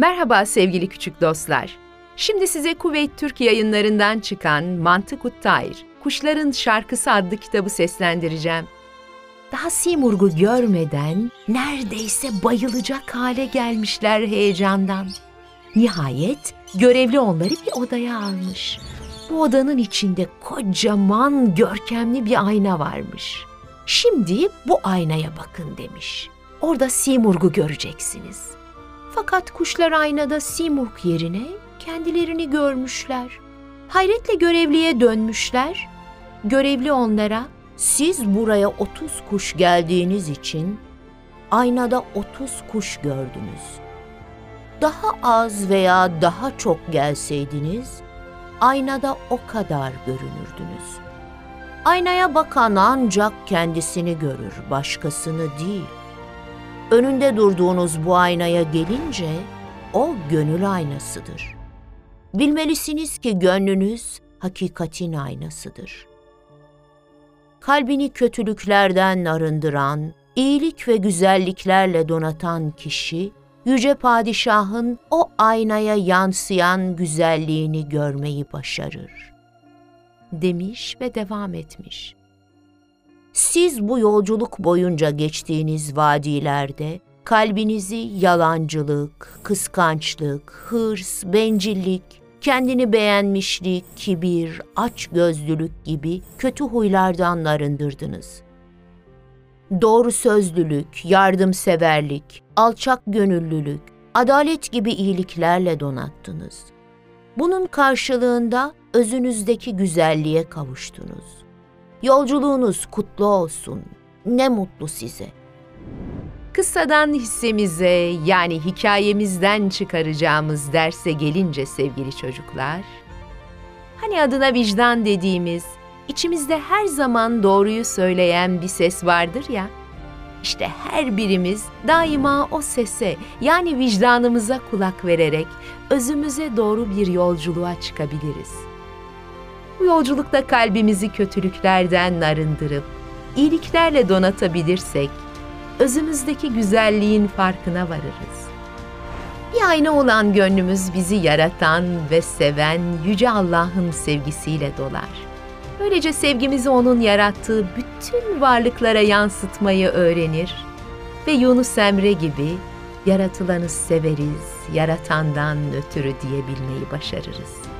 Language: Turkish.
Merhaba sevgili küçük dostlar. Şimdi size Kuveyt Türk yayınlarından çıkan Mantık Uttayr, Kuşların Şarkısı adlı kitabı seslendireceğim. Daha Simurg'u görmeden neredeyse bayılacak hale gelmişler heyecandan. Nihayet görevli onları bir odaya almış. Bu odanın içinde kocaman görkemli bir ayna varmış. Şimdi bu aynaya bakın demiş. Orada Simurg'u göreceksiniz. Fakat kuşlar aynada Simurg yerine kendilerini görmüşler. Hayretle görevliye dönmüşler. Görevli onlara, siz buraya 30 kuş geldiğiniz için aynada 30 kuş gördünüz. Daha az veya daha çok gelseydiniz, aynada o kadar görünürdünüz. Aynaya bakan ancak kendisini görür, başkasını değil. Önünde durduğunuz bu aynaya gelince o gönül aynasıdır. Bilmelisiniz ki gönlünüz hakikatin aynasıdır. Kalbini kötülüklerden arındıran, iyilik ve güzelliklerle donatan kişi, yüce padişahın o aynaya yansıyan güzelliğini görmeyi başarır. Demiş ve devam etmiş. Siz bu yolculuk boyunca geçtiğiniz vadilerde kalbinizi yalancılık, kıskançlık, hırs, bencillik, kendini beğenmişlik, kibir, açgözlülük gibi kötü huylardan arındırdınız. Doğru sözlülük, yardımseverlik, alçak gönüllülük, adalet gibi iyiliklerle donattınız. Bunun karşılığında özünüzdeki güzelliğe kavuştunuz. Yolculuğunuz kutlu olsun. Ne mutlu size. Kıssadan hissemize yani hikayemizden çıkaracağımız derse gelince sevgili çocuklar, hani adına vicdan dediğimiz, içimizde her zaman doğruyu söyleyen bir ses vardır ya, işte her birimiz daima o sese yani vicdanımıza kulak vererek özümüze doğru bir yolculuğa çıkabiliriz. Bu yolculukta kalbimizi kötülüklerden arındırıp iyiliklerle donatabilirsek özümüzdeki güzelliğin farkına varırız. Bir ayna olan gönlümüz bizi yaratan ve seven Yüce Allah'ın sevgisiyle dolar. Böylece sevgimizi O'nun yarattığı bütün varlıklara yansıtmayı öğrenir ve Yunus Emre gibi yaratılanı severiz, yaratandan ötürü diyebilmeyi başarırız.